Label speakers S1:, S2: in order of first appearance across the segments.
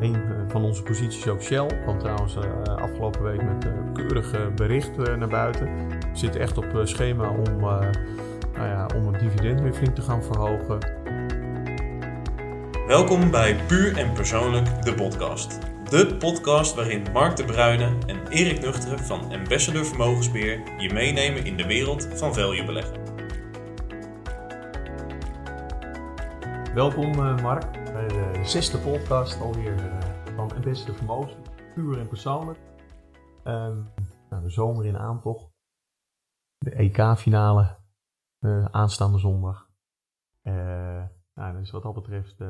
S1: een van onze posities ook Shell. Kwam trouwens afgelopen week met een keurig bericht naar buiten. Zitten echt op schema om, nou ja, om het dividend weer flink te gaan verhogen.
S2: Welkom bij Puur en Persoonlijk, de podcast. De podcast waarin Mark de Bruyne en Erik Nuchteren van Ambassador Vermogensbeheer je meenemen in de wereld van value beleggen.
S1: Welkom Mark zesde podcast alweer van Ambassador Vermogensbeheer, puur en persoonlijk. Uh, nou, de zomer in aantocht, de EK-finale uh, aanstaande zondag. Uh, nou, dus wat dat betreft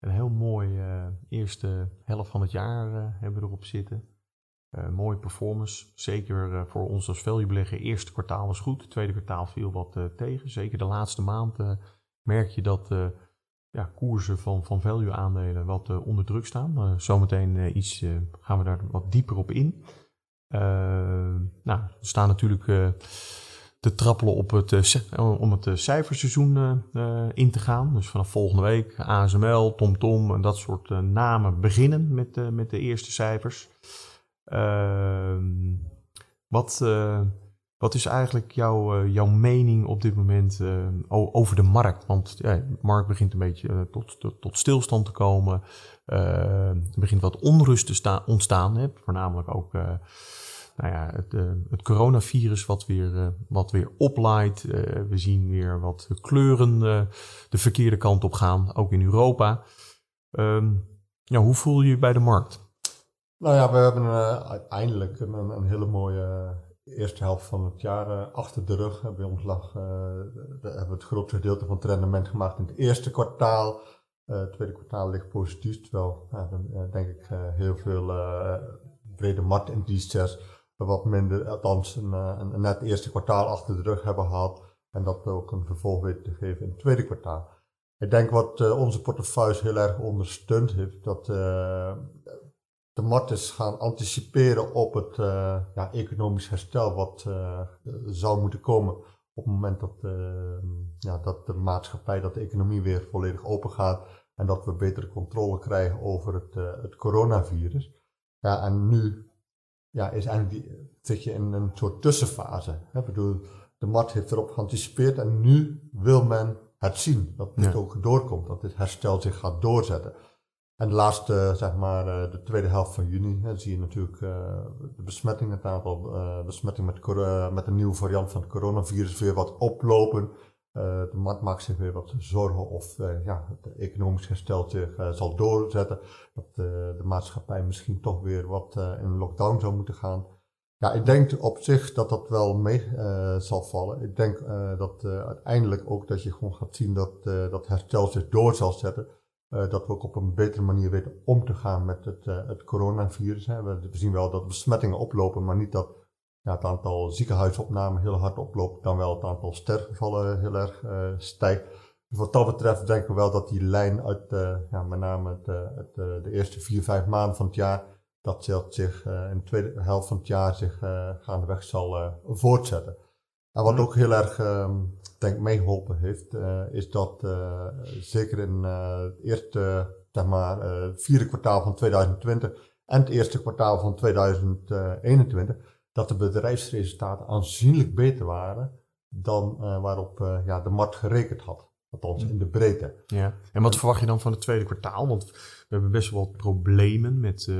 S1: een heel mooi uh, eerste helft van het jaar uh, hebben we erop zitten. Uh, mooie performance. Zeker voor ons als value Eerste kwartaal was goed. Tweede kwartaal viel wat tegen. Zeker de laatste maand merk je dat ja, koersen van, van value aandelen wat onder druk staan. zometeen iets gaan we daar wat dieper op in. nou, we staan natuurlijk te trappelen op het, om het cijferseizoen in te gaan. Dus vanaf volgende week ASML, TomTom en dat soort namen beginnen met, met de eerste cijfers. Ehm, wat, wat is eigenlijk jouw, jouw mening op dit moment over de markt? Want ja, de markt begint een beetje tot, tot, tot, stilstand te komen. er begint wat onrust te ontstaan, hè? voornamelijk ook nou ja, het, het coronavirus wat weer, wat weer oplaait. We zien weer wat kleuren de verkeerde kant op gaan, ook in Europa. Um, ja, hoe voel je je bij de markt?
S3: Nou ja, we hebben uiteindelijk een, een, hele mooie eerste helft van het jaar achter de rug. Bij ons lag, we hebben het grootste gedeelte van het rendement gemaakt in het eerste kwartaal. het tweede kwartaal ligt positief, terwijl denk ik heel veel brede marktindices wat minder, althans een, eh, een, net eerste kwartaal achter de rug hebben gehad. En dat ook een vervolg weten te geven in het tweede kwartaal. Ik denk wat uh, onze portefeuille heel erg ondersteund heeft, dat uh, de markt is gaan anticiperen op het uh, ja, economisch herstel wat zou moeten komen op het moment dat, ja, dat de maatschappij, dat de economie weer volledig open gaat en dat we betere controle krijgen over het, het coronavirus. Ja, en nu ja, is eigenlijk die, zit je in een soort tussenfase. Hè? bedoel, de markt heeft erop geanticipeerd en nu wil men het zien. Dat dit ook doorkomt, dat dit herstel zich gaat doorzetten. En de laatste, zeg maar, eh, de tweede helft van juni, zie je natuurlijk uh, de besmettingen, het aantal uh, besmettingen met, met een nieuwe variant van het coronavirus weer wat oplopen. de markt maakt zich weer wat zorgen of ja, het economisch herstel zich zal doorzetten. Dat de maatschappij misschien toch weer wat in lockdown zou moeten gaan. Ja, ik denk op zich dat dat wel mee zal vallen. Ik denk dat uiteindelijk ook dat je gewoon gaat zien dat dat herstel zich door zal zetten. Uh, dat we ook op een betere manier weten om te gaan met het, uh, het coronavirus. Hè. We, zien wel dat besmettingen oplopen, maar niet dat ja, het aantal ziekenhuisopnamen heel hard oploopt, dan wel het aantal sterfgevallen heel erg uh, stijgt. Dus wat dat betreft denken we wel dat die lijn uit ja, met name het, het, de eerste vier, vijf maanden van het jaar, dat zich in de tweede helft van het jaar zich gaandeweg zal voortzetten. En wat ook heel erg um, denk meegeholpen heeft, uh, is dat uh, zeker in uh, het eerste, zeg maar, vierde kwartaal van 2020 en het eerste kwartaal van 2021, dat de bedrijfsresultaten aanzienlijk beter waren dan waarop ja, de markt gerekend had. Althans, in de breedte.
S1: Ja. En wat verwacht je dan van het tweede kwartaal? Want we hebben best wel wat problemen met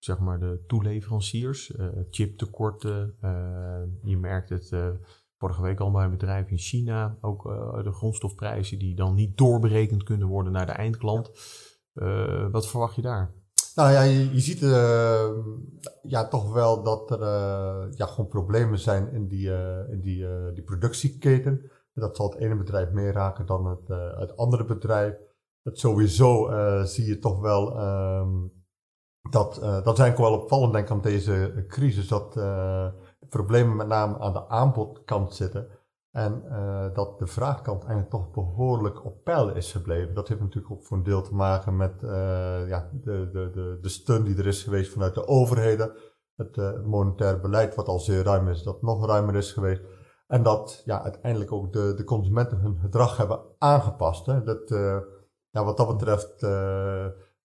S1: zeg maar de toeleveranciers, uh, chiptekorten. je merkt het vorige week al bij een bedrijf in China. Ook uh, de grondstofprijzen die dan niet doorberekend kunnen worden naar de eindklant. Uh, wat verwacht je daar?
S3: Nou ja, je, ziet uh, ja, toch wel dat er ja, gewoon problemen zijn in die, in die, die productieketen. Dat zal het ene bedrijf meer raken dan het, het andere bedrijf. Dat sowieso zie je toch wel um, dat, dat is eigenlijk wel opvallend denk ik aan deze crisis. Dat problemen met name aan de aanbodkant zitten. En uh, dat de vraagkant eigenlijk toch behoorlijk op peil is gebleven. Dat heeft natuurlijk ook voor een deel te maken met uh, ja, de, de, de, de steun die er is geweest vanuit de overheden. Het uh, monetaire beleid, wat al zeer ruim is, dat nog ruimer is geweest. En dat ja, uiteindelijk ook de, de consumenten hun gedrag hebben aangepast. Hè. Dat, ja, wat dat betreft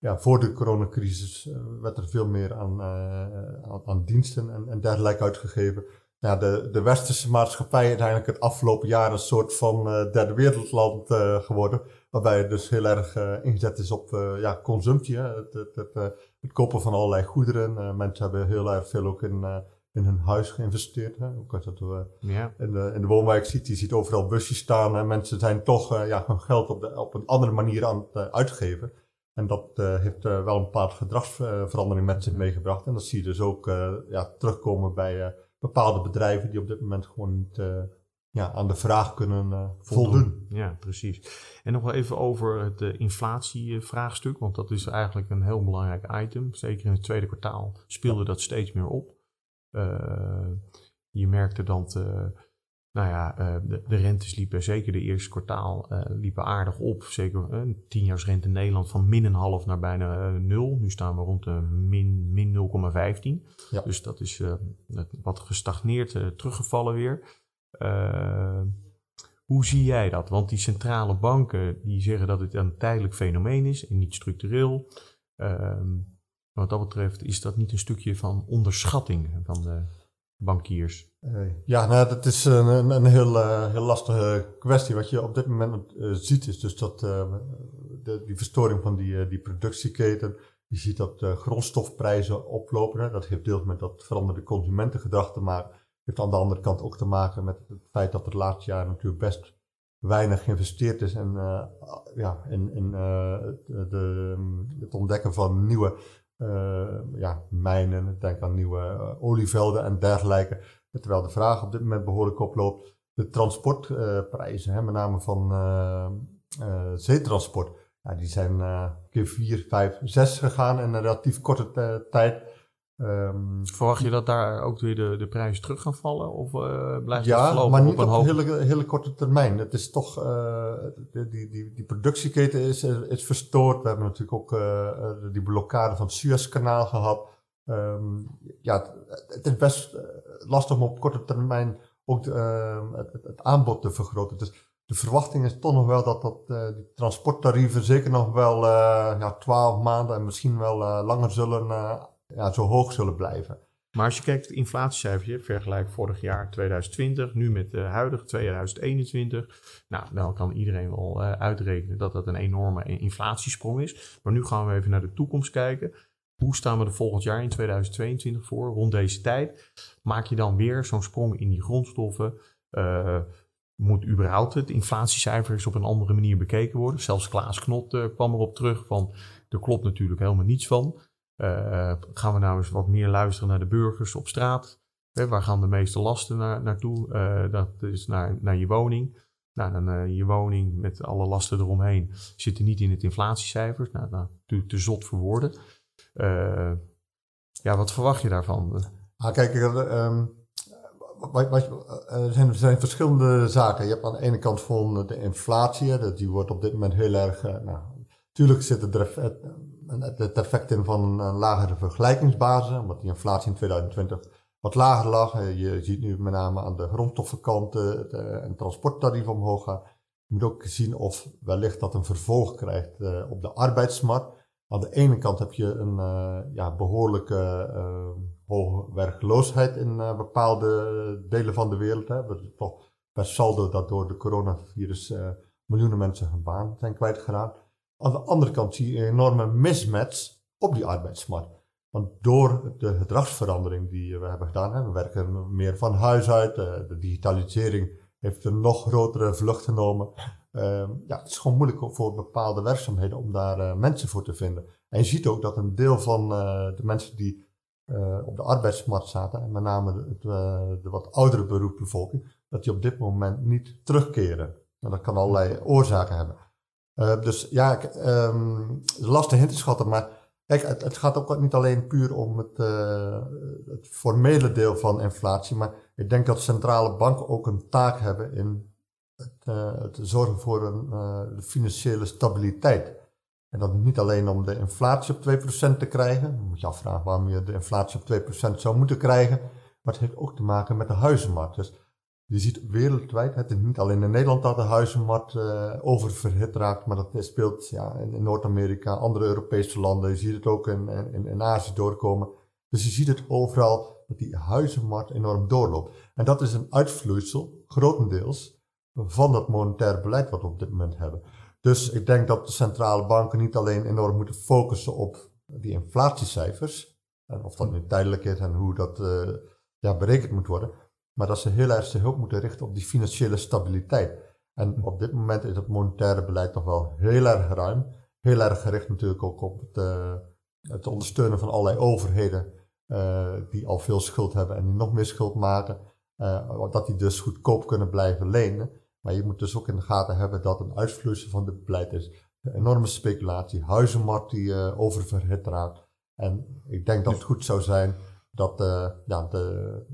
S3: ja, voor de coronacrisis werd er veel meer aan, aan, aan, diensten en, en dergelijke uitgegeven. Ja, de, de westerse maatschappij is eigenlijk het afgelopen jaar een soort van derde wereldland geworden. Waarbij het dus heel erg ingezet is op ja, consumptie. Hè? Het, het, het, het, kopen van allerlei goederen. mensen hebben heel erg veel ook in in hun huis geïnvesteerd. Hè? Ook als dat we ja. in, de, in de woonwijk ziet, je ziet overal busjes staan. En mensen zijn toch uh, ja, hun geld op, de, op een andere manier aan het uh, uitgeven. En dat uh, heeft wel een paar gedragsveranderingen met zich meegebracht. En dat zie je dus ook ja, terugkomen bij bepaalde bedrijven die op dit moment gewoon niet ja, aan de vraag kunnen voldoen.
S1: Ja, precies. En nog wel even over het inflatievraagstuk, want dat is eigenlijk een heel belangrijk item. Zeker in het tweede kwartaal speelde dat steeds meer op. Eh, je merkte dat uh, nou ja, uh, de, de, rentes liepen, zeker de eerste kwartaal, liepen aardig op. Zeker een tienjaarsrente in Nederland van min een half naar bijna nul. Nu staan we rond de min, min 0,15. Ja. Dus dat is wat gestagneerd, teruggevallen weer. hoe zie jij dat? Want die centrale banken die zeggen dat het een tijdelijk fenomeen is en niet structureel. Ehm, wat dat betreft is dat niet een stukje van onderschatting van de bankiers?
S3: Ja, nou, dat is een, een, een heel, uh, heel lastige kwestie. Wat je op dit moment uh, ziet is dus dat de, die verstoring van die, die productieketen. Je ziet dat grondstofprijzen oplopen. Dat heeft deels met dat veranderde maken. Heeft aan de andere kant ook te maken met het feit dat het laatste jaar natuurlijk best weinig geïnvesteerd is in, ja, in, in de, het ontdekken van nieuwe ja, mijnen, denk aan nieuwe olievelden en dergelijke. Terwijl de vraag op dit moment behoorlijk oploopt. De transportprijzen, met name van uh, zeetransport, ja, die zijn keer 4, 5, 6 gegaan in een relatief korte tijd.
S1: Um, Verwacht je dat daar ook weer de, de prijzen terug gaan vallen? Of uh, blijft
S3: ja,
S1: het
S3: maar niet
S1: op een
S3: hoog... hele, hele korte termijn. Het is toch, uh, die, die, die productieketen is, is verstoord. We hebben natuurlijk ook uh, die blokkade van het Suezkanaal gehad. Um, ja, het, is best lastig om op korte termijn ook ehm, het, het, aanbod te vergroten. Dus de verwachting is toch nog wel dat, dat die transporttarieven zeker nog wel ja, 12 maanden en misschien wel langer zullen ja, zo hoog zullen blijven.
S1: Maar als je kijkt het inflatiecijfertje, vergelijk vorig jaar 2020, nu met de huidige 2021. Nou, dan kan iedereen wel uh, uitrekenen dat dat een enorme inflatiesprong is. Maar nu gaan we even naar de toekomst kijken. Hoe staan we er volgend jaar in 2022 voor? Rond deze tijd maak je dan weer zo'n sprong in die grondstoffen? Uh, moet überhaupt het inflatiecijfer eens op een andere manier bekeken worden? Zelfs Klaas Knot uh, kwam erop terug van, er klopt natuurlijk helemaal niets van. Uh, gaan we nou eens wat meer luisteren naar de burgers op straat? Hè, waar gaan de meeste lasten naar, naartoe? Dat is naar, naar je woning. Nou, dan je woning met alle lasten eromheen zit niet in het inflatiecijfer. Nou, nou natuurlijk te zot voor woorden. Ja, wat verwacht je daarvan?
S3: Ah, kijk, wat, wat, er, zijn, er zijn verschillende zaken. Je hebt aan de ene kant van de inflatie, die wordt op dit moment heel erg. nou, natuurlijk zit er het effect in van een lagere vergelijkingsbasis, omdat die inflatie in 2020 wat lager lag. Eh, je ziet nu met name aan de grondstoffenkant het, en transporttarief omhoog gaan. Je moet ook zien of wellicht dat een vervolg krijgt op de arbeidsmarkt. Aan de ene kant heb je een uh, ja, behoorlijke uh, hoge werkloosheid in bepaalde delen van de wereld. Hè. We toch per saldo dat door de coronavirus miljoenen mensen hun baan zijn kwijtgeraakt. Aan de andere kant zie je een enorme mismatch op die arbeidsmarkt. Want door de gedragsverandering die we hebben gedaan, hè, we werken meer van huis uit, eh, de digitalisering heeft een nog grotere vlucht genomen. Ehm, ja, het is gewoon moeilijk voor bepaalde werkzaamheden om daar uh, mensen voor te vinden. En je ziet ook dat een deel van uh, de mensen die op de arbeidsmarkt zaten, en met name de, wat oudere beroepsbevolking, dat die op dit moment niet terugkeren. En dat kan allerlei oorzaken hebben. Dus ja, um, lastig in te schatten, maar kijk, het, gaat ook niet alleen puur om het, het, formele deel van inflatie, maar ik denk dat centrale banken ook een taak hebben in het, uh, het zorgen voor een financiële stabiliteit. En dat niet alleen om de inflatie op 2% te krijgen, dan moet je afvragen waarom je de inflatie op 2% zou moeten krijgen, maar het heeft ook te maken met de huizenmarkt. Dus Je ziet wereldwijd, het is niet alleen in Nederland dat de huizenmarkt uh, oververhit raakt, maar dat speelt ja, in, Noord-Amerika, andere Europese landen. Je ziet het ook in, in, in Azië doorkomen. Dus je ziet het overal dat die huizenmarkt enorm doorloopt. En dat is een uitvloeisel, grotendeels, van dat monetaire beleid wat we op dit moment hebben. Dus ik denk dat de centrale banken niet alleen enorm moeten focussen op die inflatiecijfers, en of dat nu tijdelijk is en hoe dat uh, ja, berekend moet worden, maar dat ze heel erg de hulp moeten richten op die financiële stabiliteit. En op dit moment is het monetaire beleid nog wel heel erg ruim. Heel erg gericht natuurlijk ook op het, uh, het ondersteunen van allerlei overheden uh, die al veel schuld hebben en die nog meer schuld maken. Dat die dus goedkoop kunnen blijven lenen. Maar je moet dus ook in de gaten hebben dat een uitvloeisel van dit beleid is. Enorme speculatie, huizenmarkt die uh, oververhit raakt. En ik denk dat het goed zou zijn dat ja, de,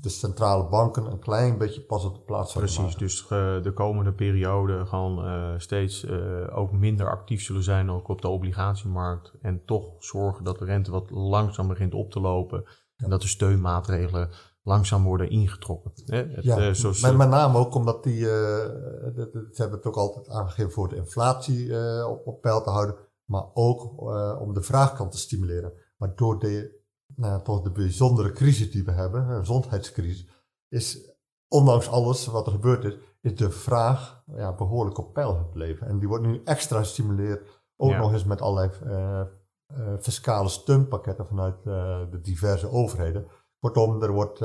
S3: de centrale banken een klein beetje pas op de plaats
S1: zouden Precies, dus uh, de komende periode gewoon uh, steeds ook minder actief zullen zijn ook op de obligatiemarkt. En toch zorgen dat de rente wat langzaam begint op te lopen. En dat de steunmaatregelen langzaam worden ingetrokken. Hè?
S3: Het, ja, zo, met, met name ook omdat die, ze hebben het ook altijd aangegeven voor de inflatie op, op peil te houden. Maar ook om de vraagkant te stimuleren. Maar door de nou, toch de bijzondere crisis die we hebben, een gezondheidscrisis, is ondanks alles wat er gebeurd is, is de vraag ja, behoorlijk op peil gebleven. En die wordt nu extra gestimuleerd, ook nog eens met allerlei uh, uh, fiscale steunpakketten vanuit uh, de diverse overheden. Kortom, er wordt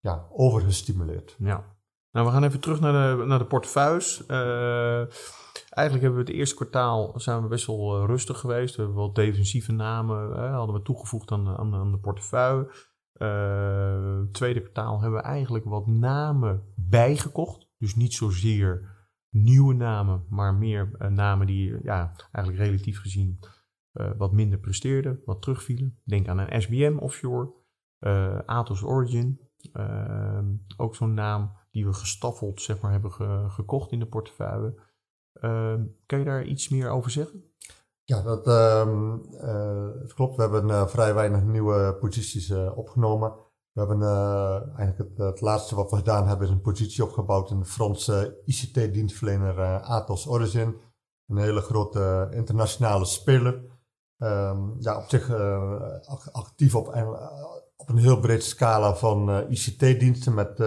S3: ja, overgestimuleerd.
S1: Ja. Nou, we gaan even terug naar de, naar de portefeuilles. Eigenlijk hebben we het eerste kwartaal zijn we best wel eh, rustig geweest. We hebben wel defensieve namen hadden we toegevoegd aan, aan, de portefeuille. Tweede kwartaal hebben we eigenlijk wat namen bijgekocht. Dus niet zozeer nieuwe namen, maar meer namen die ja, eigenlijk relatief gezien wat minder presteerden, wat terugvielen. Denk aan een SBM Offshore, Atos Origin. ook zo'n naam die we gestaffeld zeg maar, hebben ge gekocht in de portefeuille. Uh, kan je daar iets meer over zeggen?
S3: Ja, dat uh, het klopt. We hebben uh, vrij weinig nieuwe posities opgenomen. We hebben eigenlijk het, laatste wat we gedaan hebben is een positie opgebouwd in de Franse ICT-dienstverlener Atos Origin. Een hele grote internationale speler. Ja, op zich actief op, op een heel breed scala van ICT-diensten met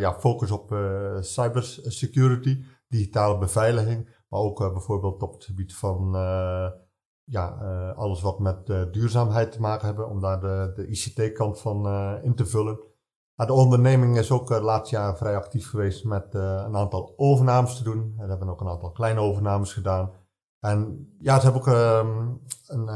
S3: ja, focus op cybersecurity digitale beveiliging, maar ook bijvoorbeeld op het gebied van ja, alles wat met duurzaamheid te maken hebben, om daar de, de ICT-kant van in te vullen. De onderneming is ook het laatste jaar vrij actief geweest met een aantal overnames te doen. We hebben ook een aantal kleine overnames gedaan. En ja, ze hebben ook ehm, een,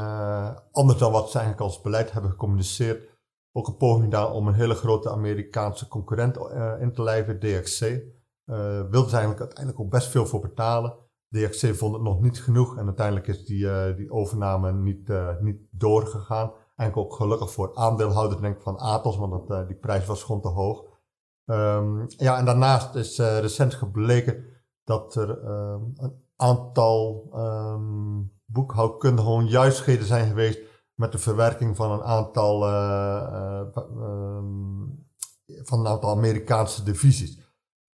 S3: anders dan wat ze eigenlijk als beleid hebben gecommuniceerd, ook een poging gedaan om een hele grote Amerikaanse concurrent in te lijven, DXC. Uh, wilden ze eigenlijk uiteindelijk ook best veel voor betalen. DXC vond het nog niet genoeg en uiteindelijk is die, uh, die overname niet, niet doorgegaan. Eigenlijk ook gelukkig voor aandeelhouder denk ik van Atos, want dat, die prijs was gewoon te hoog. Um, ja, en daarnaast is recent gebleken dat er um, een aantal um, boekhoudkundige onjuistheden zijn geweest met de verwerking van een aantal, van een aantal Amerikaanse divisies.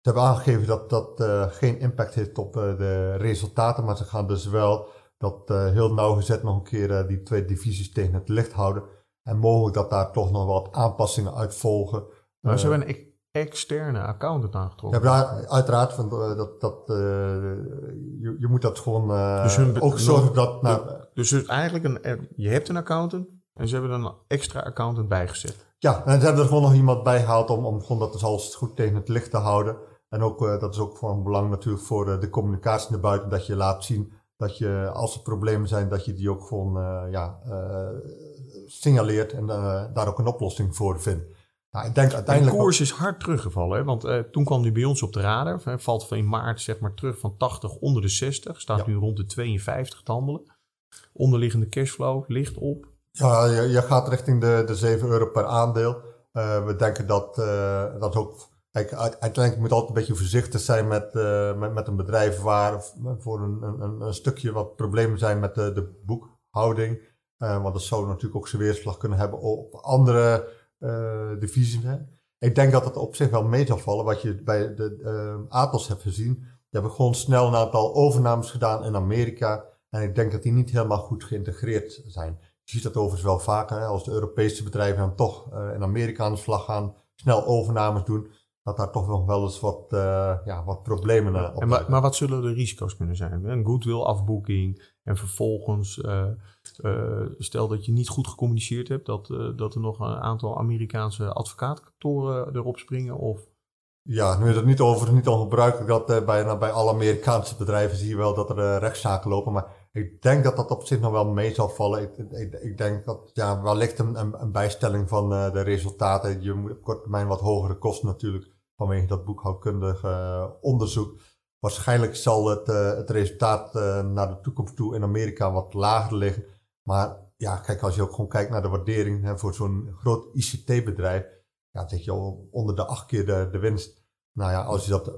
S3: Ze hebben aangegeven dat dat uh, geen impact heeft op uh, de resultaten, maar ze gaan dus wel dat uh, heel nauwgezet nog een keer die twee divisies tegen het licht houden. En mogelijk dat daar toch nog wat aanpassingen uit volgen.
S1: Maar ze hebben een externe accountant aangetrokken.
S3: Ja, uiteraard. Van, dat, dat, je, je, moet dat gewoon dus hun, ook zorgen dat... Nou,
S1: dus, dus eigenlijk, een, je hebt een accountant en ze hebben een extra accountant bijgezet.
S3: Ja, en ze hebben er gewoon nog iemand bij gehaald om, om gewoon dat dus alles goed tegen het licht te houden. En ook, uh, dat is ook van belang natuurlijk voor uh, de communicatie naar buiten, dat je laat zien dat je, als er problemen zijn, dat je die ook gewoon uh, ja, signaleert en daar ook een oplossing voor vindt.
S1: Nou, ik denk uiteindelijk. De koers is hard teruggevallen, hè? want toen kwam die bij ons op de radar. Valt van in maart zeg maar terug van 80 onder de 60, staat ja. nu rond de 52 te handelen. Onderliggende cashflow ligt op.
S3: Ja, je, je gaat richting de, de 7 euro per aandeel. we denken dat dat ook Kijk, uiteindelijk moet je altijd een beetje voorzichtig zijn met, met, met, een bedrijf waar voor een, een, een, stukje wat problemen zijn met de, de boekhouding. Want dat zou natuurlijk ook zijn weerslag kunnen hebben op andere divisies. Hè. ik denk dat het op zich wel mee zal vallen. Wat je bij de uh, Atos hebt gezien. Die hebben gewoon snel een aantal overnames gedaan in Amerika. En ik denk dat die niet helemaal goed geïntegreerd zijn. Je ziet dat overigens wel vaker. Hè, als de Europese bedrijven dan toch uh, in Amerika aan de slag gaan. Snel overnames doen dat daar toch nog wel eens wat, uh, ja, wat problemen
S1: op maar, maar wat zullen de risico's kunnen zijn? Een goodwill afboeking en vervolgens, stel dat je niet goed gecommuniceerd hebt, dat, dat er nog een aantal Amerikaanse advocaatkantoren erop springen? Of?
S3: Ja, nu is het niet over niet ongebruikelijk dat bij, bij alle Amerikaanse bedrijven zie je wel dat er rechtszaken lopen, maar ik denk dat dat op zich nog wel mee zal vallen. Ik, ik, ik denk dat ja, wellicht een, een, een bijstelling van de resultaten. Je moet op korte termijn wat hogere kosten natuurlijk vanwege dat boekhoudkundig uh, onderzoek. Waarschijnlijk zal het, uh, het resultaat uh, naar de toekomst toe in Amerika wat lager liggen. Maar ja, kijk, als je ook gewoon kijkt naar de waardering hè, voor zo'n groot ICT-bedrijf, ja, zeg je al onder de acht keer de, de winst. Nou ja, als je dat.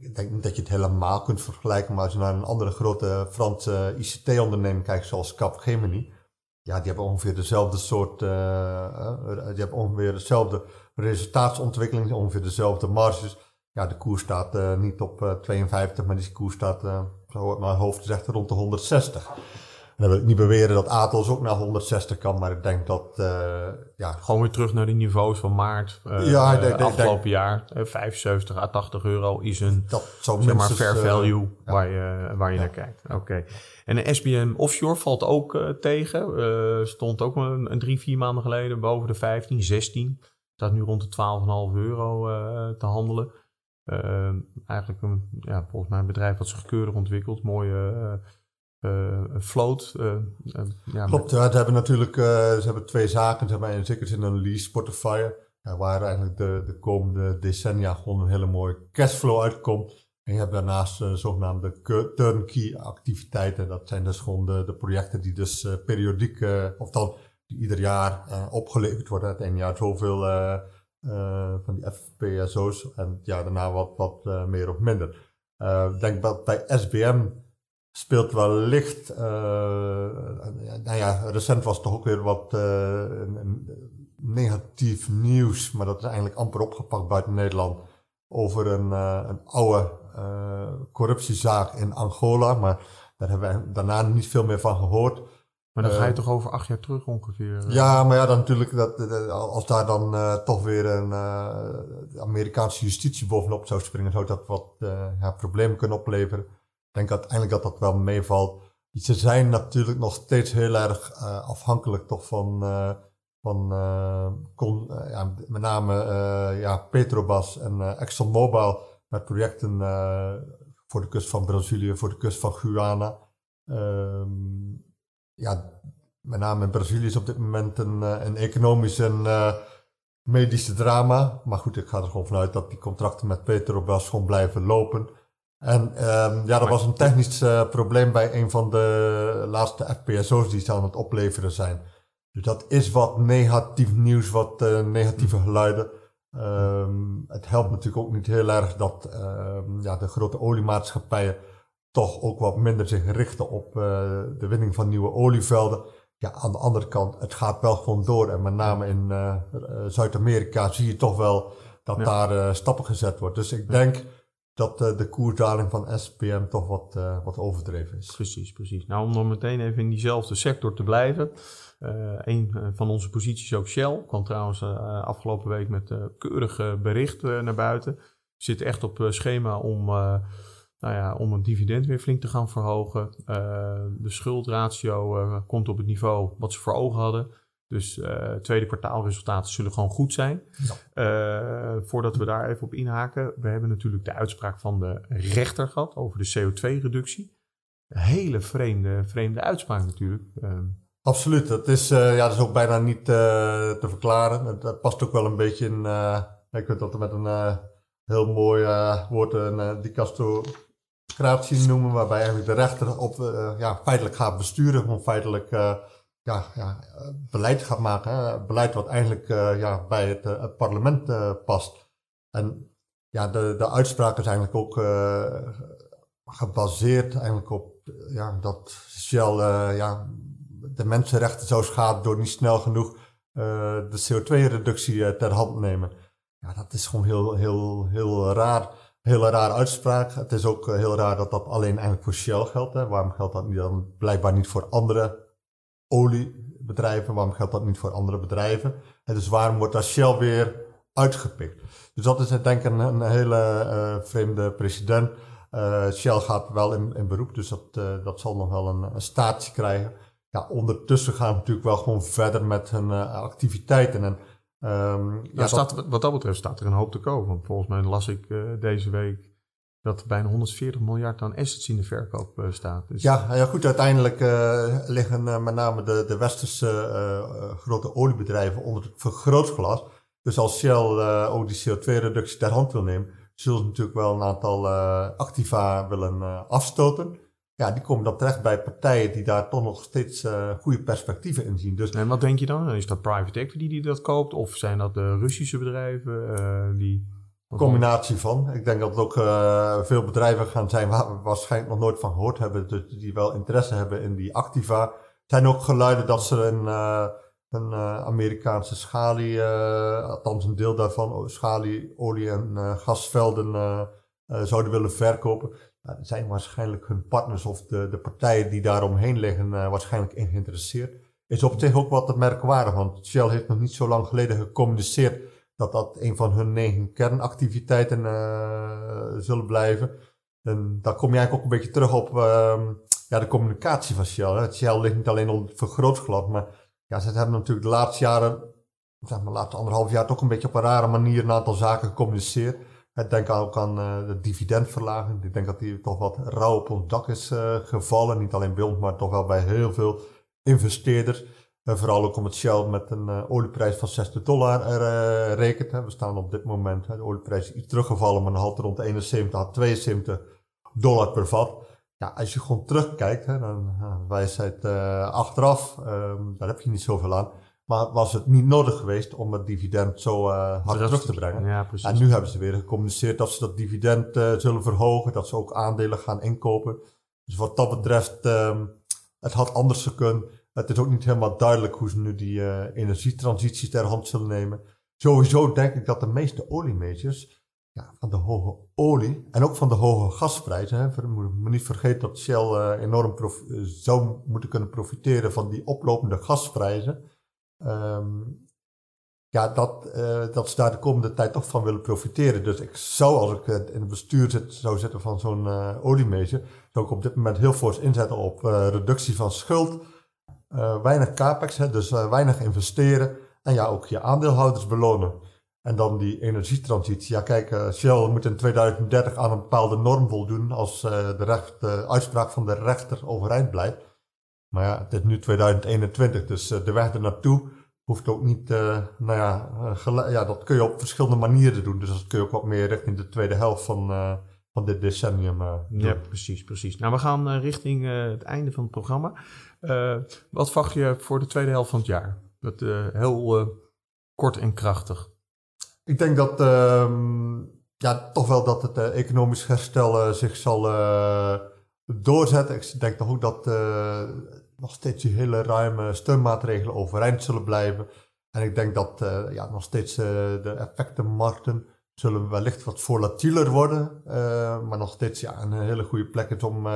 S3: Ik denk niet dat je het helemaal kunt vergelijken, maar als je naar een andere grote Franse ICT-onderneming kijkt, zoals Capgemini, ja, die hebben ongeveer dezelfde soort, uh, ongeveer dezelfde resultaatsontwikkeling, ongeveer dezelfde marges. Ja, de koers staat niet op uh, 52, maar die koers staat, zo mijn hoofd zegt, rond de 160. Dan wil ik niet beweren dat Atos ook naar 160 kan, maar ik denk dat, ja...
S1: Gewoon weer terug naar die niveaus van maart, ja, de, de, afgelopen denk, jaar. 75 à 80 euro is een, dat zeg maar, fair value ja. waar je, waar je ja. naar kijkt. Oké. Okay. En de SBM Offshore valt ook uh, tegen. Uh, stond ook een, een, drie, vier maanden geleden boven de 15, 16. Staat nu rond de 12,5 euro uh, te handelen. eigenlijk een, ja, volgens mij een bedrijf wat zich keurig ontwikkelt. Mooie float.
S3: ja, Klopt, ja, ze hebben natuurlijk ze hebben twee zaken. Ze hebben in zin een lease. Ja, waar eigenlijk de, de komende decennia gewoon een hele mooie cashflow uitkomt. En je hebt daarnaast uh, zogenaamde turnkey activiteiten. Dat zijn dus gewoon de, de projecten die dus uh, periodiek, of dan die ieder jaar opgeleverd worden. Het ene jaar zoveel van die FPSO's en ja, daarna wat, wat meer of minder. Ik denk dat bij SBM speelt wellicht, nou ja, recent was toch ook weer wat een negatief nieuws, maar dat is eigenlijk amper opgepakt buiten Nederland over een, uh, een oude uh, corruptiezaak in Angola. Maar daar hebben we daarna niet veel meer van gehoord.
S1: Maar dan ga je uh, toch over acht jaar terug ongeveer?
S3: Ja, maar ja, dan natuurlijk, dat, als daar dan toch weer een Amerikaanse justitie bovenop zou springen, zou dat wat ja, problemen kunnen opleveren. Denk uiteindelijk dat dat wel meevalt. Ze zijn natuurlijk nog steeds heel erg afhankelijk toch van van uh, kon, uh, ja, met name ja, Petrobras en ExxonMobil met projecten voor de kust van Brazilië, voor de kust van Guyana. Um, ja, met name in Brazilië is op dit moment een, een economisch en medische drama. Maar goed, ik ga er gewoon vanuit dat die contracten met Petrobras gewoon blijven lopen. En um, ja, er was een technisch probleem bij een van de laatste FPSO's die ze aan het opleveren zijn. Dus dat is wat negatief nieuws, wat uh, negatieve geluiden. Um, het helpt natuurlijk ook niet heel erg dat um, ja, de grote oliemaatschappijen toch ook wat minder zich richten op uh, de winning van nieuwe olievelden. Ja, aan de andere kant, het gaat wel gewoon door. En met name in Zuid-Amerika zie je toch wel dat ja. daar stappen gezet wordt. Dus ik denk dat de koersdaling van SPM toch wat, wat overdreven is.
S1: Precies, precies. Nou, om dan meteen even in diezelfde sector te blijven. Uh, een eh, van onze posities ook Shell. Kwam trouwens afgelopen week met uh, keurig bericht naar buiten. Zit echt op schema om, nou ja, om het dividend weer flink te gaan verhogen. de schuldratio komt op het niveau wat ze voor ogen hadden. Dus tweede kwartaalresultaten zullen gewoon goed zijn. Ja. voordat we daar even op inhaken. We hebben natuurlijk de uitspraak van de rechter gehad over de CO2-reductie. Hele vreemde, vreemde uitspraak natuurlijk. Ehm,
S3: Absoluut. Dat is, uh, ja, dat is ook bijna niet uh, te verklaren. Dat, past ook wel een beetje in. Uh, ik weet dat met een heel mooi woord een dicastocratie noemen, waarbij eigenlijk de rechter op, ja, feitelijk gaat besturen, gewoon feitelijk ja, ja, beleid gaat maken. Beleid wat eigenlijk ja, bij het, het parlement past. En ja, de, de uitspraak is eigenlijk ook gebaseerd eigenlijk op ja, dat Shell ja, de mensenrechten zou schaden door niet snel genoeg de CO2-reductie uh, ter hand nemen. ja, dat is gewoon heel, heel, heel raar. Hele rare uitspraak. Het is ook heel raar dat dat alleen eigenlijk voor Shell geldt. Hè. Waarom geldt dat niet dan blijkbaar niet voor andere oliebedrijven? Waarom geldt dat niet voor andere bedrijven? En dus waarom wordt daar Shell weer uitgepikt? Dus dat is denk ik een, een hele uh, vreemde president. Uh, Shell gaat wel in, in beroep, dus dat, uh, dat zal nog wel een, een statie krijgen. Ja, ondertussen gaan we natuurlijk wel gewoon verder met hun activiteiten. En,
S1: um, ja, ja staat, wat dat betreft staat er een hoop te komen. Want volgens mij las ik deze week dat er bijna 140 miljard aan assets in de verkoop uh, staat.
S3: Dus ja, ja, goed, uiteindelijk uh, liggen uh, met name de, de westerse grote oliebedrijven onder het vergrootglas. Dus als Shell ook die CO2-reductie ter hand wil nemen, zullen ze natuurlijk wel een aantal activa willen afstoten. Ja, die komen dan terecht bij partijen die daar toch nog steeds goede perspectieven in zien. Dus,
S1: en wat denk je dan? Is dat private equity die dat koopt? Of zijn dat de Russische bedrijven die
S3: combinatie van. Ik denk dat er ook uh, veel bedrijven gaan zijn waar we waarschijnlijk nog nooit van gehoord hebben, die wel interesse hebben in die activa. Er zijn ook geluiden dat ze een, uh, een uh, Amerikaanse schalie, althans een deel daarvan, schalie, olie en gasvelden zouden willen verkopen. Nou, er zijn waarschijnlijk hun partners of de, de partijen die daaromheen liggen waarschijnlijk in geïnteresseerd. Is op zich ook wat merkwaardig, want Shell heeft nog niet zo lang geleden gecommuniceerd dat dat een van hun negen kernactiviteiten uh, zullen blijven. En daar kom je eigenlijk ook een beetje terug op uh, ja, de communicatie van Shell. Hè. Shell ligt niet alleen onder het maar ja, ze hebben natuurlijk de laatste jaren, zeg maar de laatste anderhalf jaar, toch een beetje op een rare manier een aantal zaken gecommuniceerd. Ik denk ook aan uh, de dividendverlaging. Ik denk dat die toch wat rauw op ons dak is uh, gevallen. Niet alleen bij ons, maar toch wel bij heel veel investeerders. En vooral ook omdat Shell met een uh, olieprijs van 60 dollar er, uh, rekent. Hè. We staan op dit moment, hè, de olieprijs is iets teruggevallen, maar nog altijd rond 71 à 72 dollar per vat. Ja, als je gewoon terugkijkt, hè, dan wijsheid uh, achteraf, um, daar heb je niet zoveel aan. Maar was het niet nodig geweest om het dividend zo hard terug te brengen? Ja, precies. En nu hebben ze weer gecommuniceerd dat ze dat dividend zullen verhogen, dat ze ook aandelen gaan inkopen. Dus wat dat betreft, um, het had anders gekund. Het is ook niet helemaal duidelijk hoe ze nu die uh, energietransitie ter hand zullen nemen. Sowieso denk ik dat de meeste oliemajors ja, van de hoge olie en ook van de hoge gasprijzen. Hè, we moeten niet vergeten dat Shell uh, enorm prof, zou moeten kunnen profiteren van die oplopende gasprijzen. Um, ja, dat, uh, dat ze daar de komende tijd toch van willen profiteren. Dus ik zou, als ik in het bestuur zit, zou zitten van zo'n uh, oliemajor, zou ik op dit moment heel fors inzetten op reductie van schuld uh, weinig capex, hè, dus uh, weinig investeren. En ja, ook je aandeelhouders belonen. En dan die energietransitie. Ja, kijk, uh, Shell moet in 2030 aan een bepaalde norm voldoen als de, recht, de uitspraak van de rechter overeind blijft. Maar ja, het is nu 2021, dus de weg er naartoe hoeft ook niet, nou ja, ja, dat kun je op verschillende manieren doen. Dus dat kun je ook wat meer richting de tweede helft van, van dit decennium doen.
S1: Ja, precies, precies. Nou, we gaan richting het einde van het programma. Uh, wat wacht je voor de tweede helft van het jaar? Dat, uh, heel uh, kort en krachtig.
S3: Ik denk dat ehm, ja, toch wel dat het economisch herstel zich zal doorzetten. Ik denk toch ook dat nog steeds die hele ruime steunmaatregelen overeind zullen blijven. En ik denk dat ja, nog steeds de effectenmarkten zullen wellicht wat volatieler worden. maar nog steeds ja, een hele goede plek is om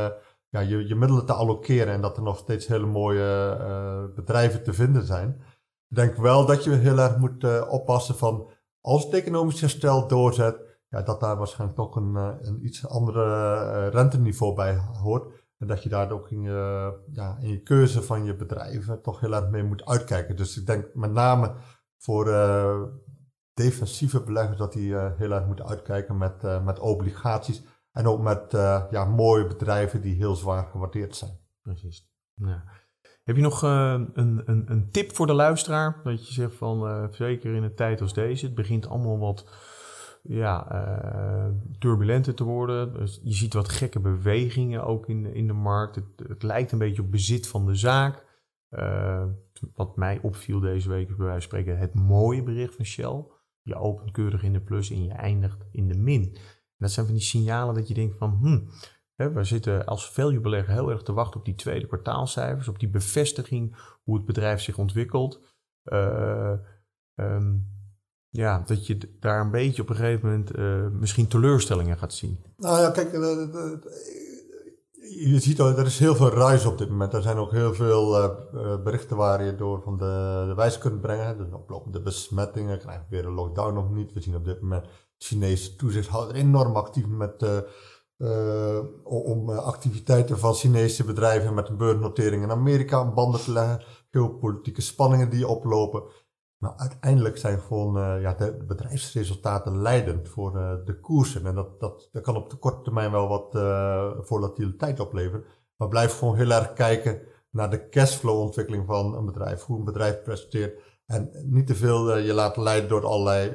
S3: ja, je, je middelen te allokeren en dat er nog steeds hele mooie uh, bedrijven te vinden zijn. Ik denk wel dat je heel erg moet uh, oppassen van als het economisch herstel doorzet, ja, dat daar waarschijnlijk toch een, uh, een iets andere renteniveau bij hoort. En dat je daar ook in je, ja, in je keuze van je bedrijven toch heel erg mee moet uitkijken. Dus ik denk met name voor defensieve beleggers dat die heel erg moeten uitkijken met, met obligaties. En ook met uh, ja, mooie bedrijven die heel zwaar gewaardeerd zijn.
S1: Precies. Ja. Heb je nog uh, een, een, een, tip voor de luisteraar? Dat je zegt van, uh, zeker in een tijd als deze, het begint allemaal wat ja, turbulenter te worden. Dus je ziet wat gekke bewegingen ook in, in de markt. Het, het lijkt een beetje op bezit van de zaak. wat mij opviel deze week bij wijze van spreken het mooie bericht van Shell. Je opent keurig in de plus en je eindigt in de min dat zijn van die signalen dat je denkt van, hmm, hè, we zitten als value-belegger heel erg te wachten op die tweede kwartaalcijfers, op die bevestiging hoe het bedrijf zich ontwikkelt. Uh, um, ja, dat je daar een beetje op een gegeven moment uh, misschien teleurstellingen gaat zien?
S3: Nou ja, kijk, je ziet al, er is heel veel ruis op dit moment. Er zijn ook heel veel uh, berichten waar je door van de, de wijs kunt brengen. Dus oplopende besmettingen, krijgen we weer een lockdown nog niet. We zien op dit moment de Chinese toezichthouder enorm actief met, uh, om activiteiten van Chinese bedrijven met een beursnotering in Amerika aan banden te leggen. Geopolitieke spanningen die oplopen. Maar uiteindelijk zijn gewoon uh, ja, de bedrijfsresultaten leidend voor uh, de koersen. En dat, dat, dat kan op de korte termijn wel wat uh, volatiliteit opleveren. Maar blijf gewoon heel erg kijken naar de cashflow ontwikkeling van een bedrijf. Hoe een bedrijf presenteert. En niet te veel je laten leiden door allerlei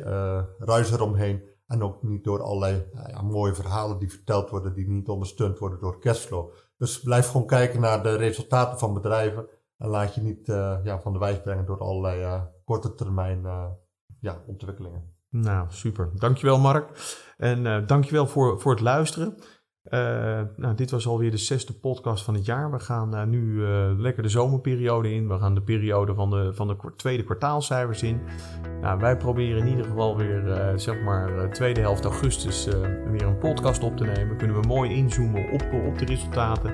S3: ruis eromheen. En ook niet door allerlei ja, mooie verhalen die verteld worden, die niet ondersteund worden door cashflow. Dus blijf gewoon kijken naar de resultaten van bedrijven. En laat je niet ja, van de wijs brengen door allerlei korte termijn uh, ja, ontwikkelingen.
S1: Nou, super. Dankjewel Mark. En uh, dankjewel voor, voor het luisteren. Uh, nou, dit was alweer de zesde podcast van het jaar. We gaan nu lekker de zomerperiode in. We gaan de periode van de, van de tweede kwartaalcijfers in. Nou, wij proberen in ieder geval weer, zeg maar, tweede helft augustus weer een podcast op te nemen. Kunnen we mooi inzoomen op, op de resultaten.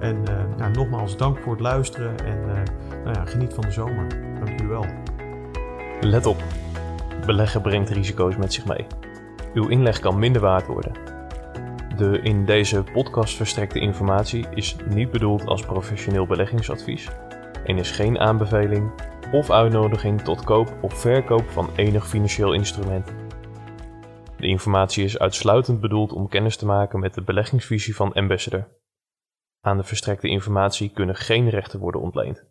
S1: En nou, nogmaals, dank voor het luisteren en nou ja, geniet van de zomer. Dank jullie wel.
S2: Let op, beleggen brengt risico's met zich mee. Uw inleg kan minder waard worden. De in deze podcast verstrekte informatie is niet bedoeld als professioneel beleggingsadvies en is geen aanbeveling of uitnodiging tot koop of verkoop van enig financieel instrument. De informatie is uitsluitend bedoeld om kennis te maken met de beleggingsvisie van Ambassador. Aan de verstrekte informatie kunnen geen rechten worden ontleend.